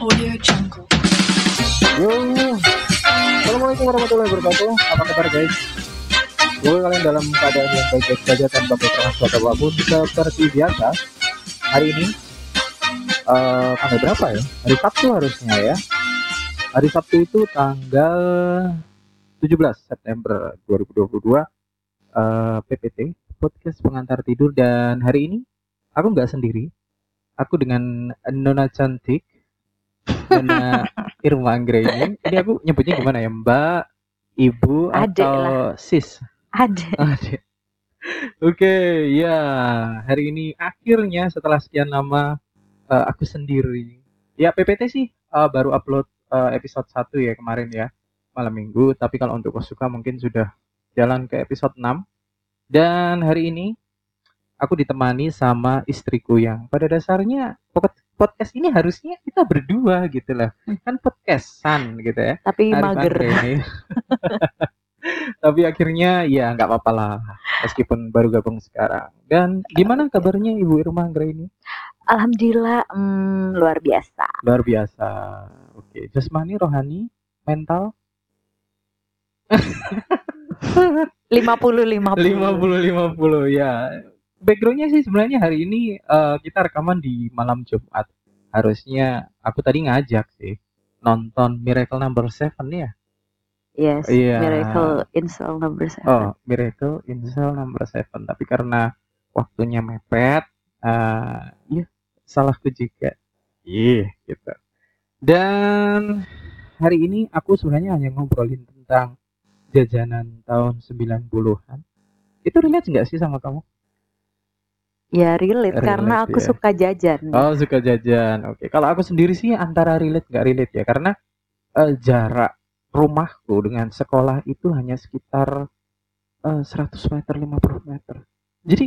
Audio Jungle. Yo, Assalamualaikum warahmatullahi wabarakatuh. Apa kabar guys? Semoga kalian dalam keadaan yang baik-baik saja tanpa kekurangan suatu apa pun. Seperti biasa, hari ini eh tanggal berapa ya? Hari Sabtu harusnya ya. Hari Sabtu itu tanggal 17 September 2022. eh PPT podcast pengantar tidur dan hari ini aku nggak sendiri. Aku dengan Nona cantik, Nona Irma Anggreni. Ini aku nyebutnya gimana ya? Mbak, Ibu, Adek atau Sis? Ada. Adek. Oke, ya. Hari ini akhirnya setelah sekian lama eh, aku sendiri. Ya, PPT sih eh, baru upload eh, episode 1 ya kemarin ya. Malam minggu, tapi kalau untuk suka mungkin sudah jalan ke episode 6. Dan hari ini aku ditemani sama istriku yang pada dasarnya pod- podcast ini harusnya kita berdua gitu lah. Kan podcastan gitu ya. Tapi Arif mager. Tapi akhirnya ya nggak apa-apa lah, meskipun baru gabung sekarang. Dan gimana kabarnya Ibu Irma Anggreni? Alhamdulillah mm, luar biasa. Luar biasa. Oke, jasmani, rohani, mental 50 50. 50 50 ya. Backgroundnya sih sebenarnya hari ini eh, kita rekaman di malam Jumat. Harusnya aku tadi ngajak sih nonton Miracle Number Seven ya. Yes. Iya. Miracle in Cell number 7. Oh, Miracle in Cell Number Seven. Tapi karena waktunya mepet, eh iya salahku juga. Iya, gitu. Dan hari ini aku sebenarnya hanya ngobrolin tentang jajanan tahun 90-an. Itu relate nggak sih sama kamu? Ya relate, Relate, karena aku ya. suka jajan. Oh, suka jajan. Oke. Kalau aku sendiri sih antara relate nggak relate ya, karena eh, jarak rumahku dengan sekolah itu hanya sekitar eh, 100 meter, 50 meter. Jadi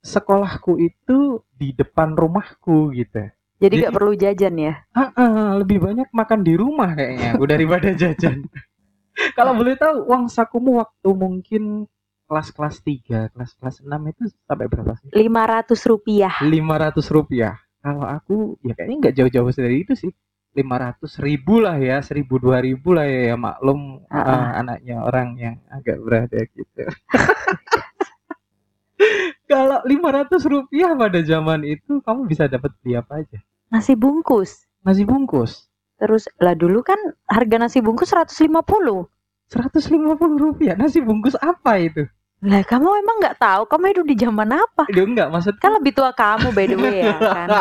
sekolahku itu di depan rumahku gitu. Jadi jadi- gak perlu jajan ya. Ah, ah, lebih banyak makan di rumah kayaknya aku daripada jajan. Kalau boleh tahu uang sakumu waktu mungkin kelas-kelas 3, kelas-kelas 6 itu sampai berapa sih? 500 rupiah. 500 rupiah. Kalau aku ya kayaknya nggak jauh-jauh dari itu sih. 500 ribu lah ya, 1000 2000 lah ya, ya maklum Ah, ah, anaknya orang yang agak berada gitu. Kalau 500 rupiah pada zaman itu kamu bisa dapat beli apa aja? Nasi bungkus. Nasi bungkus. Terus lah dulu kan harga nasi bungkus 150. 150 rupiah nasi bungkus apa itu? Lah kamu emang nggak tahu kamu hidup di zaman apa? Itu enggak maksud Kan lebih tua kamu by the way ya kan.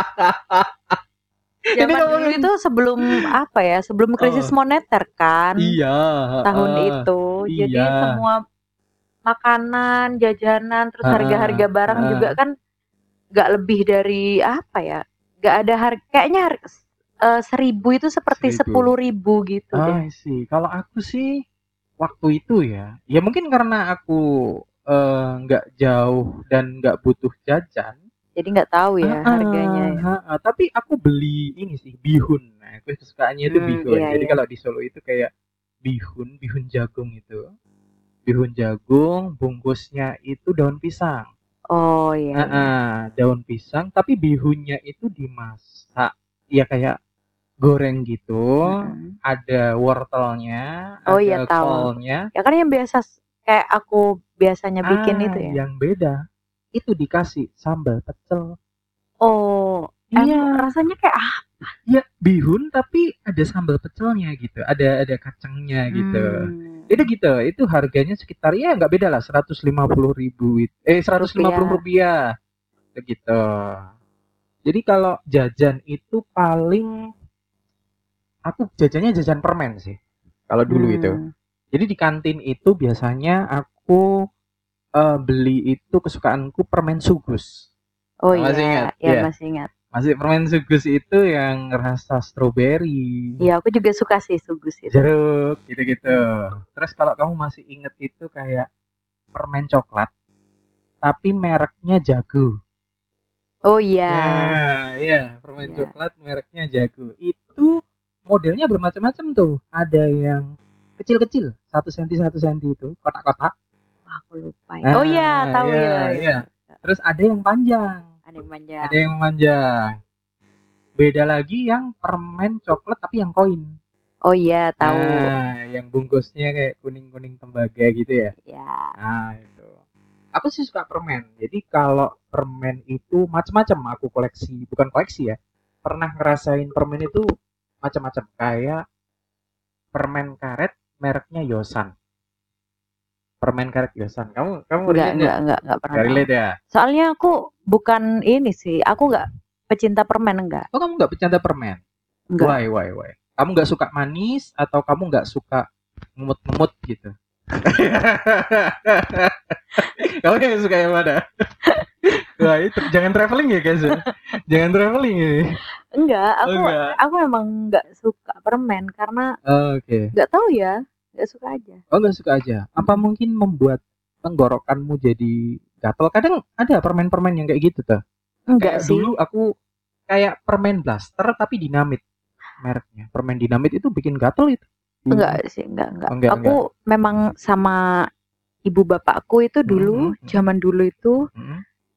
Ini Zaman dulu ngomongin- itu sebelum apa ya? Sebelum krisis Oh. moneter kan. iya tahun ah, itu. Jadi iya. semua makanan, jajanan, terus Ah, harga-harga barang ah. juga kan nggak lebih dari apa ya? Nggak ada harga kayaknya eh, seribu itu seperti sepuluh ribu gitu Ah sih, kalau aku sih waktu itu ya, ya mungkin karena aku eh, nggak jauh dan nggak butuh jajan. Jadi nggak tahu ya Ah, harganya. ya. ah, tapi aku beli ini sih bihun. Nah, aku kesukaannya itu Hmm, bihun. iya, Jadi iya. kalau di Solo itu kayak bihun, bihun jagung itu. Bihun jagung, bungkusnya itu daun pisang. Oh iya. Ah, ah, daun pisang, tapi bihunnya itu dimasak. Ya kayak goreng gitu. Mm-mm. Ada wortelnya, Oh, ada iya, tahu. kolnya. Ya kan yang biasa kayak aku biasanya bikin Ah, itu ya. Yang beda itu dikasih sambal pecel. Oh, Iya, rasanya kayak ah. ya bihun tapi ada sambal pecelnya gitu, ada ada kacangnya gitu. hmm. Itu gitu, itu harganya sekitar ya nggak beda lah 150 ribu, eh 150 rupiah, gitu. Jadi kalau jajan itu paling aku jajannya jajan permen sih, kalau dulu itu. Hmm. Jadi di kantin itu biasanya aku eh, beli itu kesukaanku permen sugus. Oh Masih iya, ingat? ya Iya. masih ingat. Masih permen sugus itu yang rasa stroberi, Iya, aku juga suka sih sugus itu. jeruk, gitu-gitu. Terus kalau kamu masih inget itu kayak permen coklat, tapi mereknya jago. Oh iya. Ya, iya, permen Iya. coklat mereknya jago. Itu modelnya bermacam-macam tuh. Ada yang kecil-kecil, satu senti satu senti itu, kotak-kotak. Aku lupa. ya. oh iya, tahu iya, ya. iya. Terus ada yang panjang, Ada yang manja. ada yang memanjang. beda lagi yang permen coklat tapi yang koin. Oh iya, tahu. Nah, yang bungkusnya kayak kuning-kuning tembaga gitu ya. Ya. Nah, itu. Aku sih suka permen. Jadi kalau permen itu macam-macam aku koleksi, bukan koleksi ya. Pernah ngerasain permen itu macam-macam kayak permen karet mereknya Yosan. Permen karet Yosan. Kamu kamu Enggak, enggak, enggak, enggak pernah. Relate ya? Soalnya aku bukan ini sih, aku enggak pecinta permen enggak. Oh, kamu nggak bercanda permen? Enggak. Why, why, why? Kamu nggak suka manis atau kamu nggak suka ngemut-ngemut gitu? kamu yang suka yang mana? Wah itu jangan traveling ya guys ya. Jangan traveling ini. Enggak, aku Oh, enggak. aku emang enggak suka permen karena Oh, Oke. enggak tahu ya, enggak suka aja. Oh nggak suka aja. Apa mungkin membuat tenggorokanmu jadi gatel? Kadang ada permen-permen yang kayak gitu tuh. Enggak Kayak sih. dulu aku kayak permen blaster tapi dinamit mereknya. Permen dinamit itu bikin gatel itu. Enggak sih, enggak, enggak. Oh, enggak, aku memang sama ibu bapakku itu dulu, Mhm, mhm. zaman dulu itu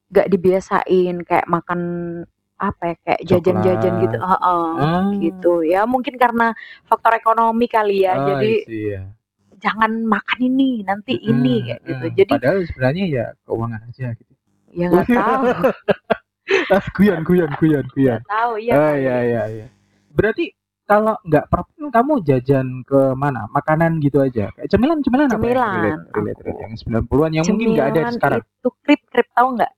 enggak dibiasain kayak makan apa ya, kayak jajan-jajan gitu. Coklat. Heeh. Ah. Gitu. Ya mungkin karena faktor ekonomi kali ya. Oh, jadi iya. jangan makan ini, nanti ini Mm, kayak gitu. Jadi padahal sebenarnya ya keuangan aja gitu. ya nggak tahu, Ah, guyon, guyon, guyon, guyon. nggak tahu ya. oh iya iya iya. Berarti kalau nggak permen kamu jajan ke mana? Makanan gitu aja. Kayak cemilan cemilan apa? yang Cemilan, relate, relate, relate, yang 90-an yang mungkin nggak ada Cemilan sekarang. Itu krip-krip tahu nggak?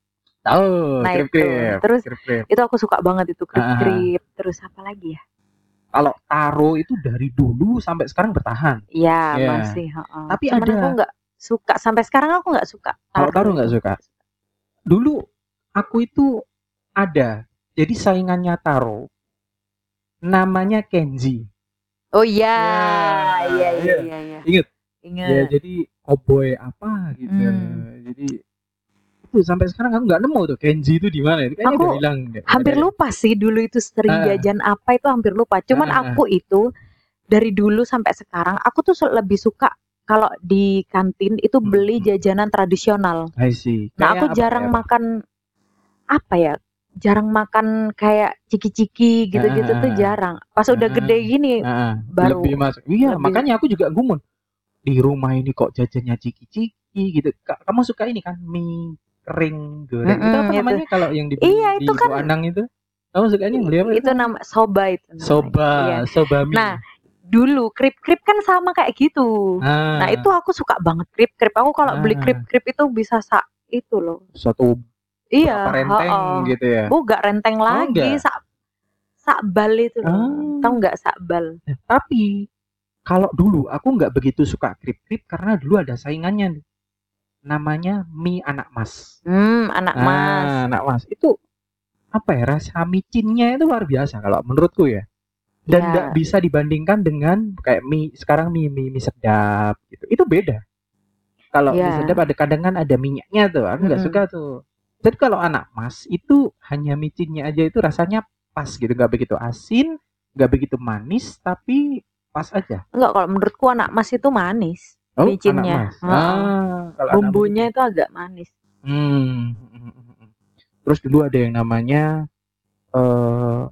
Tahu, Nah, krip itu. krip. Terus krip krip. Itu aku suka banget itu krip-krip. Terus apa lagi ya? Kalau taro itu dari dulu sampai sekarang bertahan. Ya Iya. masih. heeh. Tapi Cuman ada- aku nggak suka sampai sekarang aku nggak suka. Kalau taro nggak suka? Dulu aku itu ada. Jadi saingannya taro. Namanya Kenji. Oh iya, Ya, iya, iya, iya. iya, iya. Ingat? Ingat. Ya jadi cowboy apa gitu. Hmm. Jadi itu sampai sekarang aku nggak nemu tuh Kenji itu di mana. Itu Kayaknya Aku udah hilang. hampir lupa sih dulu itu sering Ah. jajan apa itu hampir lupa. Cuman Ah, ah. aku itu dari dulu sampai sekarang aku tuh lebih suka kalau di kantin itu Hmm, beli hmm. jajanan tradisional. I see. Nah, aku apa jarang ya? makan apa ya? Jarang makan kayak ciki-ciki gitu-gitu Ah, tuh ah, jarang. Pas udah Ah, gede gini Ah, baru lebih masuk. Iya, lebih- makanya aku juga gumun. Di rumah ini kok jajannya ciki-ciki gitu. Ka- Kamu suka ini kan mie kering goreng. itu Mm-mm, apa itu. namanya kalau yang di Iya, di itu kan- Anang itu? Kamu sukanya beli apa? itu nama soba itu. namanya. soba, Iya. soba mie. Nah, dulu krip-krip kan sama kayak gitu. Ah, Nah, itu aku suka banget krip-krip. Aku kalau beli Ah. krip-krip itu bisa sa itu loh. satu Iya, renteng heeh. gitu ya. Oh, gak renteng lagi, enggak? sak sakbal itu loh. Ah. Tahu nggak sakbal? Tapi kalau dulu aku nggak begitu suka krip-krip karena dulu ada saingannya nih. Namanya mie anak mas. Hmm, anak Ah, mas. anak mas itu apa ya rasa micinnya itu luar biasa kalau menurutku ya. Dan Ya. nggak bisa dibandingkan dengan kayak mie sekarang mie mie, mie sedap gitu. Itu beda. Kalau mie Ya. sedap ada kadang kan ada minyaknya tuh. Aku nggak Mm-mm. suka tuh. Tapi kalau anak mas itu hanya micinnya aja itu rasanya pas gitu, nggak begitu asin, nggak begitu manis, tapi pas aja. Enggak, kalau menurutku anak mas itu manis. Oh, Micinnya. anak mas. Ah, kalau Bumbunya itu agak manis. Hmm. Terus dulu ada yang namanya eh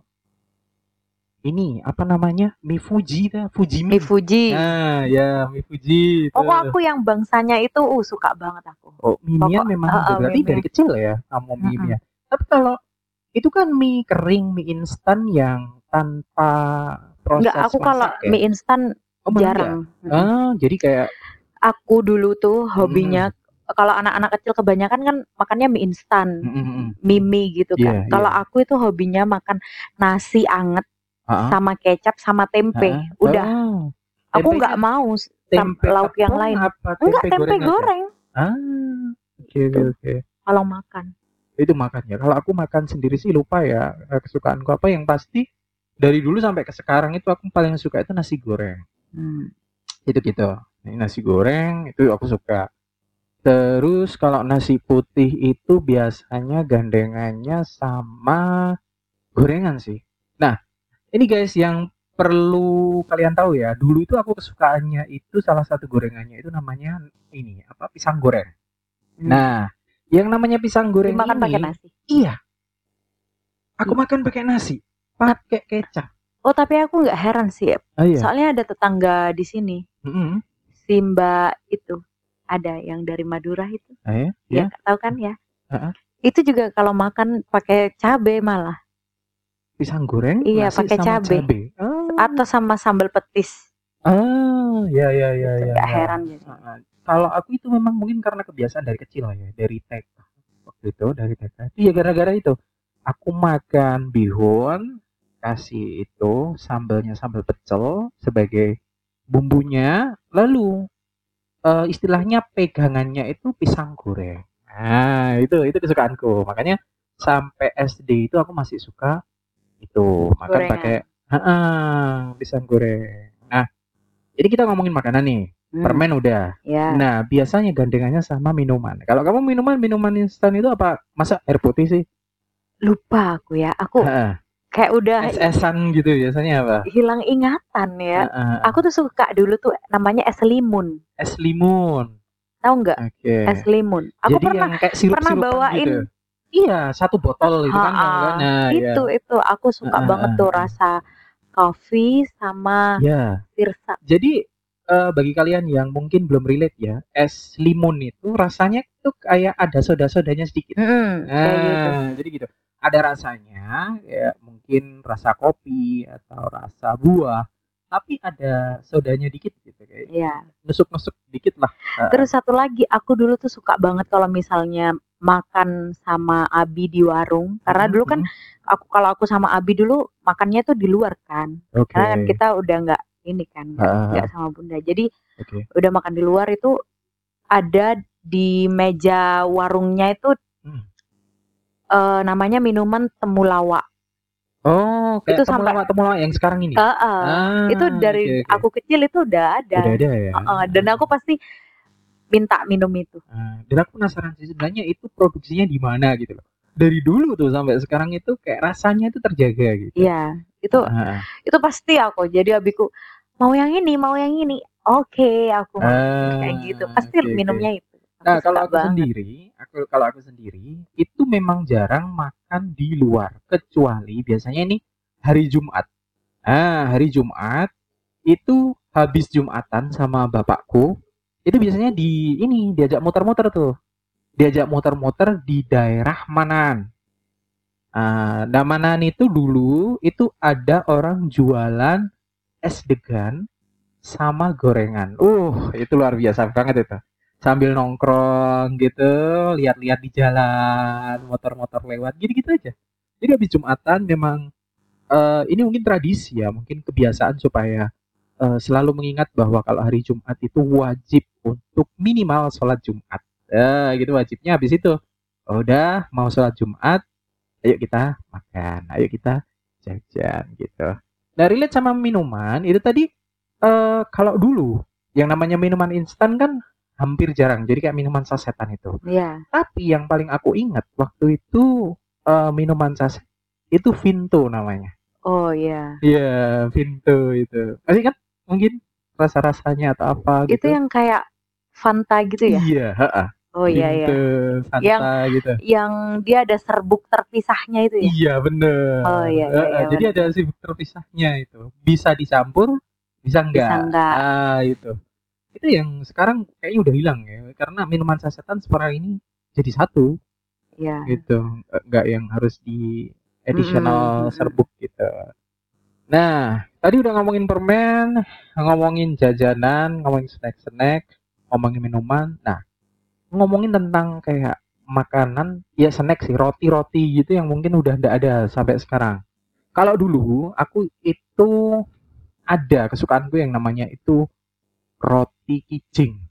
ini apa namanya? Mie Fuji dah, Fuji Mie Fuji. Nah, ya mie Fuji itu. Pokok aku yang bangsanya itu uh, suka banget aku. Oh, mie pokok- memang uh, uh, berarti dari kecil ya kamu mie nya. Tapi kalau itu kan mie kering, mie instan yang tanpa proses Enggak, aku kalau masak ya? mie instan Oh, malah jarang. enggak? Ah, jadi kayak Aku dulu tuh hobinya kalau anak-anak kecil kebanyakan kan makannya mie instan, mm, mm, mm. mie mie gitu kan. Kalau iya. aku itu hobinya makan nasi anget Ah, ah. sama kecap sama tempe. Ah, ah. Udah, Ah, aku nggak mau tempe lauk yang lain. Apa Enggak, tempe goreng Ah, oke oke oke. kalau makan. Itu makan ya. Kalau aku makan sendiri sih lupa ya eh, kesukaanku apa yang pasti dari dulu sampai ke sekarang itu aku paling suka itu nasi goreng. Hmm. Itu gitu. Ini nasi goreng itu aku suka. Terus kalau nasi putih itu biasanya gandengannya sama gorengan sih. Nah, ini guys yang perlu kalian tahu ya. Dulu itu aku kesukaannya itu salah satu gorengannya itu namanya ini apa pisang goreng. Hmm. Nah, yang namanya pisang goreng Dimakan ini pakai nasi. Iya. Aku makan pakai nasi. pakai kecap. Oh tapi aku nggak heran sih. Oh iya. Soalnya ada tetangga di sini, Mm-mm. Si Mbak itu ada yang dari Madura itu. Ah, ya? Ya, Ya. tahu kan ya? Heeh. Itu juga kalau makan pakai cabe malah Pisang goreng Iya, pakai sama cabe. Oh. atau sama sambal petis. Ah, ya ya ya Gitu, ya. nggak ya. heran gitu. Ah, Kalau aku itu memang mungkin karena kebiasaan dari kecil ya, dari TK. Waktu itu dari TK. Itu ya gara-gara itu. Aku makan bihun, kasih itu sambalnya sambal pecel sebagai bumbunya, lalu eh, istilahnya pegangannya itu pisang goreng. Nah, itu itu kesukaanku. Makanya sampai SD itu aku masih suka itu makan Gorengan. pakai Heeh, pisang goreng. Nah, jadi kita ngomongin makanan nih. Hmm, Permen udah. Ya. Nah, biasanya gandengannya sama minuman. Kalau kamu minuman minuman instan itu apa? Masa air putih sih? Lupa aku ya. Aku Heeh. Kayak udah Es-esan gitu biasanya apa? hilang ingatan ya. Heeh. Aku tuh suka dulu tuh namanya es limun. Es limun. Tahu nggak? Oke. Es limun. Aku Jadi pernah kayak sirup pernah bawain gitu. Iya, satu botol itu kan. Nah, itu itu aku suka Ah, banget tuh rasa coffee sama Ya. sirsa. Jadi eh, bagi kalian yang mungkin belum relate ya, es limun itu rasanya tuh kayak ada soda-sodanya sedikit. Mm, kayak gitu. Nah, jadi gitu. Ada rasanya, ya mungkin rasa kopi atau rasa buah, tapi ada sodanya dikit gitu kayak Iya. nusuk-nusuk dikit lah. Terus satu lagi, aku dulu tuh suka banget kalau misalnya makan sama Abi di warung. Karena dulu kan aku kalau aku sama Abi dulu makannya tuh di luar kan. Oke. Karena kan kita udah nggak ini kan, nggak sama Bunda. Jadi Oke. udah makan di luar itu ada di meja warungnya itu Hmm. eh, namanya minuman temulawak. Oh, kayak Itu sampai- temulawak-temulawak yang sekarang ini. Eh, eh, Ah, itu dari oke, oke. aku kecil itu udah ada. Udah ada ya. Eh, eh, dan aku pasti minta minum itu. Ah, dan aku penasaran sih sebenarnya itu produksinya di mana gitu loh. Dari dulu tuh sampai sekarang itu kayak rasanya itu terjaga gitu. Iya, itu Ah, itu pasti aku. Jadi abiku mau yang ini, mau yang ini. Oke, aku mau ah, kayak gitu. Pasti oke. minumnya itu. Aku Nah, kalau aku banget. sendiri, aku kalau aku sendiri itu memang jarang makan di luar kecuali biasanya ini hari Jumat. Ah, hari Jumat itu habis Jumatan sama bapakku, itu biasanya di ini diajak muter-muter tuh. Diajak muter-muter di daerah Manan. Ah, nah Manan itu dulu itu ada orang jualan es degan sama gorengan. Uh, itu luar biasa banget itu sambil nongkrong gitu, lihat-lihat di jalan, motor-motor lewat, gitu-gitu aja. Jadi habis Jumatan memang eh, ini mungkin tradisi ya, mungkin kebiasaan supaya eh, selalu mengingat bahwa kalau hari Jumat itu wajib untuk minimal sholat Jumat. Eh, gitu wajibnya habis itu. Udah mau sholat Jumat, ayo kita makan, ayo kita jajan gitu. Nah, relate sama minuman itu tadi eh kalau dulu yang namanya minuman instan kan hampir jarang. Jadi kayak minuman sasetan itu. Iya. Tapi yang paling aku ingat waktu itu eh, minuman saset itu Vinto namanya. Oh iya. Iya, Vinto itu. Masih kan mungkin rasa-rasanya atau apa gitu. Itu yang kayak Fanta gitu ya? Iya, heeh. Oh iya iya. Fanta Yang- gitu. Yang dia ada serbuk terpisahnya itu ya? Iya, bener. Oh, iya, iya, iya, Jadi ada sibuk terpisahnya itu. Bisa dicampur, bisa enggak. Bisa enggak. Ah, itu. Itu yang sekarang kayaknya udah hilang ya. Karena minuman sasetan sekarang ini jadi satu Iya. gitu. Enggak yang harus di additional Mm-mm, serbuk gitu. Nah, tadi udah ngomongin permen, ngomongin jajanan, ngomongin snack-snack, ngomongin minuman. Nah, ngomongin tentang kayak makanan, ya snack sih, roti-roti gitu yang mungkin udah ndak ada sampai sekarang. Kalau dulu aku itu ada kesukaanku yang namanya itu roti kijing.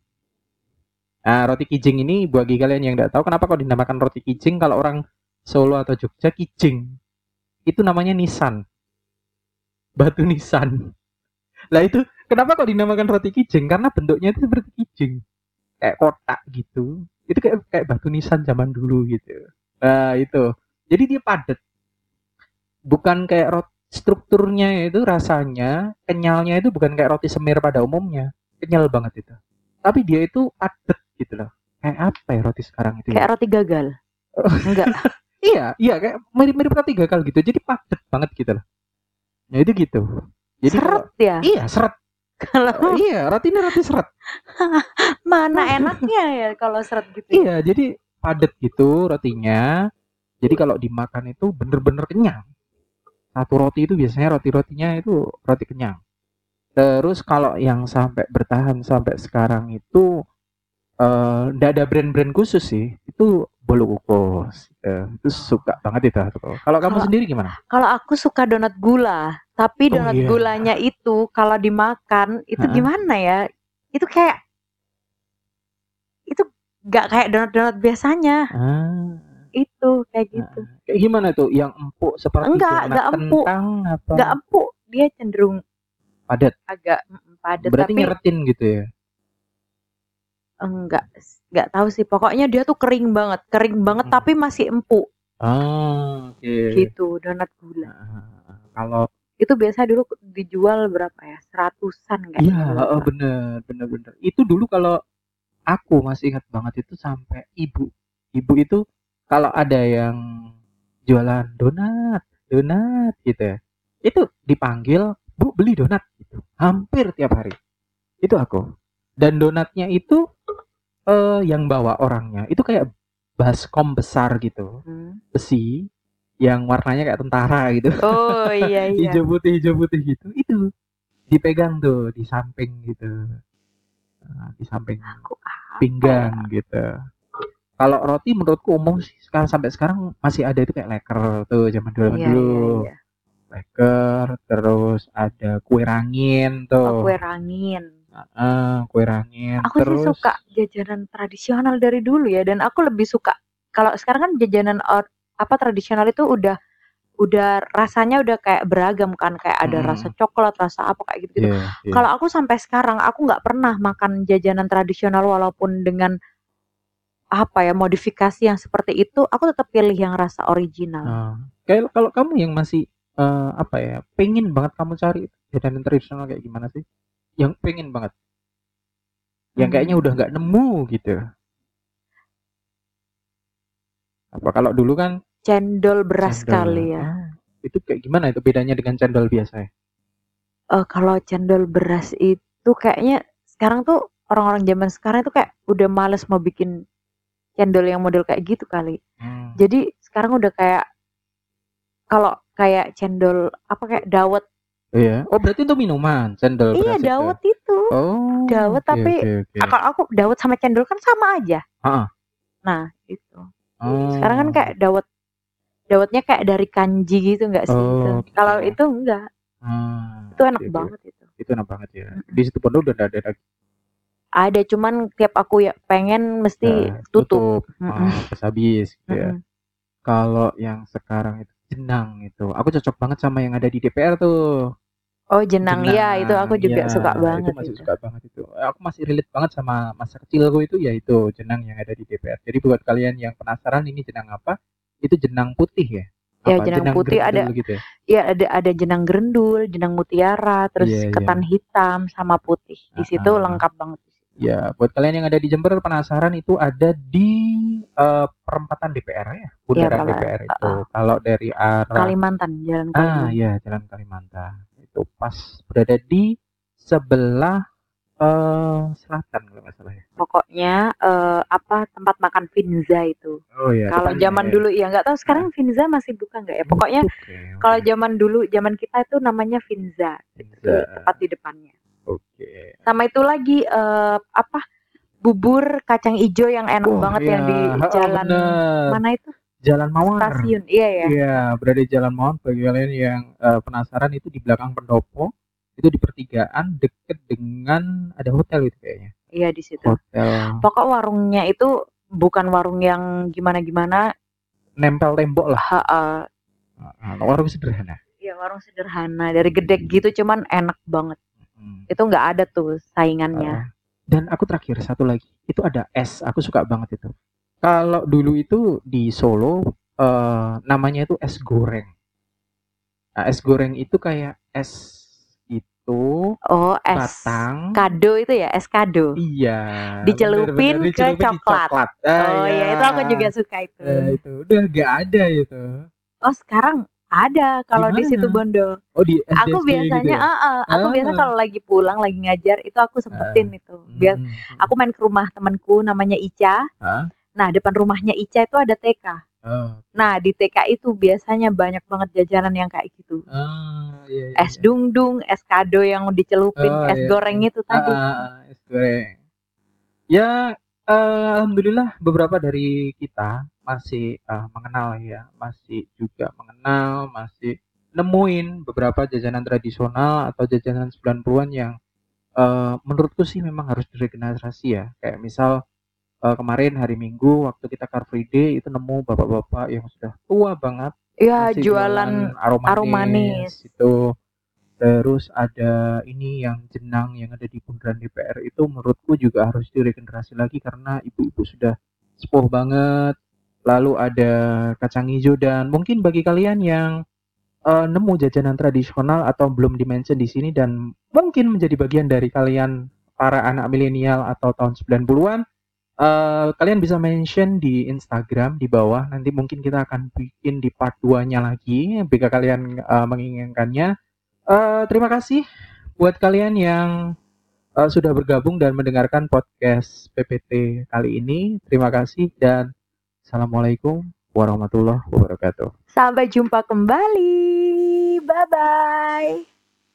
Nah, roti kijing ini bagi kalian yang nggak tahu kenapa kok dinamakan roti kijing kalau orang Solo atau Jogja kijing itu namanya nisan. Batu nisan. Lah itu kenapa kok dinamakan roti kijing? Karena bentuknya itu seperti kijing. Kayak kotak gitu. Itu kayak kayak batu nisan zaman dulu gitu. Nah, itu. Jadi dia padat. Bukan kayak roti strukturnya itu rasanya kenyalnya itu bukan kayak roti semir pada umumnya. Kenyal banget itu. Tapi dia itu padat gitu loh. Kayak apa ya roti sekarang itu? ya? Kayak roti gagal. Enggak. Iya, iya kayak mirip-mirip roti gagal gitu. Jadi padat banget gitu loh. Nah itu gitu. Jadi Seret kalau- ya. iya seret. Kalau iya roti ini roti seret. mana enaknya ya kalau seret gitu. ya? Iya jadi padat gitu rotinya. Jadi kalau dimakan itu bener-bener kenyang. Satu roti itu biasanya roti-rotinya itu roti kenyang. Terus kalau yang sampai bertahan sampai sekarang itu eh ndak ada brand-brand khusus sih. Itu bolu kukus. Eh, itu suka banget itu. Kalau kamu sendiri gimana? Kalau aku suka donat gula, tapi Oh, donat iya. gulanya itu kalau dimakan itu Ha-ha. gimana ya? Itu kayak itu nggak kayak donat-donat biasanya. Ah, Itu kayak gitu. kayak gimana tuh? Yang empuk seperti Enggak, donat enggak empuk. kentang apa? Nggak empuk, dia cenderung padat. agak padat Berarti tapi nyeretin gitu ya. enggak enggak tahu sih. Pokoknya dia tuh kering banget, kering banget Hmm. tapi masih empuk Ah, oke. gitu donat gula. Nah, kalau Itu biasa dulu dijual berapa ya? Seratusan kan? iya, oh, bener, bener, bener. Itu dulu kalau aku masih ingat banget itu sampai ibu, ibu itu kalau ada yang jualan donat, donat gitu ya, itu dipanggil bu beli donat gitu, hampir tiap hari. Itu aku. Dan donatnya itu eh yang bawa orangnya itu kayak baskom besar gitu, Hmm. besi yang warnanya kayak tentara gitu. Oh iya iya. hijau putih hijau putih gitu itu dipegang tuh di samping gitu Nah, di samping Aku pinggang gitu kalau roti menurutku umum sih sekarang sampai sekarang masih ada itu kayak leker tuh zaman dulu Iya, dulu iya, iya. Leker terus ada kue rangin Oh, tuh kue rangin. Heeh, kue rangin Aku terus sih suka jajanan tradisional dari dulu ya dan aku lebih suka kalau sekarang kan jajanan or- apa tradisional itu udah udah rasanya udah kayak beragam kan kayak ada Hmm. rasa coklat, rasa apa kayak gitu. Iya, iya. Kalau aku sampai sekarang aku nggak pernah makan jajanan tradisional walaupun dengan apa ya modifikasi yang seperti itu, aku tetap pilih yang rasa original. Nah, kayak kalau kamu yang masih eh, apa ya pengen banget kamu cari jajanan tradisional kayak gimana sih yang pengen banget yang Hmm. kayaknya udah nggak nemu gitu apa kalau dulu kan Cendol beras cendol. kali ya. Ah, itu kayak gimana itu bedanya dengan cendol biasa ya Eh, kalau cendol beras itu kayaknya sekarang tuh orang-orang zaman sekarang itu kayak udah males mau bikin cendol yang model kayak gitu kali. Hmm. Jadi sekarang udah kayak kalau kayak cendol apa kayak dawet. iya oh berarti itu minuman cendol iya, dawet itu. oh Dawet, oke, tapi oke. Ah, Kalau aku dawet sama cendol kan sama aja. Ha-ha. Nah, itu. Oh. Sekarang kan kayak dawet dawetnya kayak dari kanji gitu enggak sih? Oh, Gitu. Kalau itu enggak. Hmm, Itu enak oke. banget itu. itu enak banget ya di situ pun udah ada lagi Ada cuman tiap aku ya pengen mesti Nah, tutup. tutup Mm-mm. ah, habis habis gitu ya kalau yang sekarang itu jenang itu aku cocok banget sama yang ada di DPR tuh Oh jenang, ya itu aku juga Iya, suka itu banget masih itu. suka banget itu aku masih relate banget sama masa kecilku itu yaitu jenang yang ada di DPR jadi buat kalian yang penasaran ini jenang apa itu jenang putih ya Ya, Apa? jenang putih ada- gitu ya Iya ada ada jenang gerendul, jenang mutiara, terus Iya, iya. ketan hitam sama putih. Di situ Ah, ah. lengkap banget. Ya buat kalian yang ada di Jember penasaran itu ada di eh, perempatan DPR ya bundaran Pak. DPR itu kalau dari arah Kalimantan, jalan Ah Kalimantan. iya Jalan Kalimantan itu pas berada di sebelah eh selatan kalau nggak salah ya. Pokoknya eh, apa tempat makan Vinza itu. Oh iya. kalau zaman ya. dulu ya nggak tahu sekarang Vinza masih buka nggak ya? Pokoknya Oke, oke. kalau zaman dulu zaman kita itu namanya Vinza, itu Vinza. tepat di depannya. Oke. Sama itu lagi eh, apa bubur kacang ijo yang enak Wah, banget yang iya. di Ha, jalan bener. mana itu Jalan Mawar. stasiun. Iya ya. Iya, berada di Jalan Mawar bagi kalian yang eh, penasaran itu di belakang pendopo itu di pertigaan deket dengan ada hotel itu kayaknya. Iya di situ. Hotel Pokok warungnya itu bukan warung yang gimana-gimana, nempel tembok lah. ha, Ah, warung sederhana. ya warung sederhana dari gede gitu cuman enak banget. Hmm. Itu nggak ada tuh saingannya. Uh, dan aku terakhir satu lagi itu ada es aku suka banget itu kalau dulu itu di Solo eh, namanya itu es goreng nah, es goreng itu kayak es itu Oh, es batang kado itu ya, es kado. iya Dicelupin bener-bener ke dicelupin di coklat. Ah, Oh iya. iya, itu aku juga suka itu. Eh, itu udah nggak ada itu Oh, sekarang Ada kalau di situ? Bondo. Oh di Aku biasanya, gitu ya? heeh, aku biasa Ah. kalau lagi pulang, lagi ngajar itu aku sempetin itu. Biar Hmm. aku main ke rumah temanku namanya Ica. Hah? Nah, depan rumahnya Ica itu ada TK. Oh. Nah, di TK itu biasanya banyak banget jajanan yang kayak gitu. Ah, iya, iya. Es dungdung, es kado yang dicelupin, Oh, es iya. goreng itu tadi. ah, ah, es goreng. Ya, alhamdulillah beberapa dari kita masih eh, mengenal ya, masih juga mengenal, masih nemuin beberapa jajanan tradisional atau jajanan 90-an yang eh, menurutku sih memang harus diregenerasi ya. Kayak misal eh, kemarin hari Minggu waktu kita Car Free Day itu nemu bapak-bapak yang sudah tua banget Ya, masih jualan aroma aroma manis. itu terus ada ini yang jenang yang ada di bundaran DPR itu menurutku juga harus diregenerasi lagi karena ibu-ibu sudah sepuh banget. Lalu ada kacang hijau dan mungkin bagi kalian yang eh, nemu jajanan tradisional atau belum dimention di sini dan mungkin menjadi bagian dari kalian para anak milenial atau tahun 90-an eh, kalian bisa mention di Instagram di bawah. Nanti mungkin kita akan bikin di part 2-nya lagi jika kalian eh, menginginkannya Eh, terima kasih buat kalian yang eh, sudah bergabung dan mendengarkan podcast PPT kali ini terima kasih dan assalamualaikum warahmatullahi wabarakatuh Sampai jumpa kembali. Bye bye.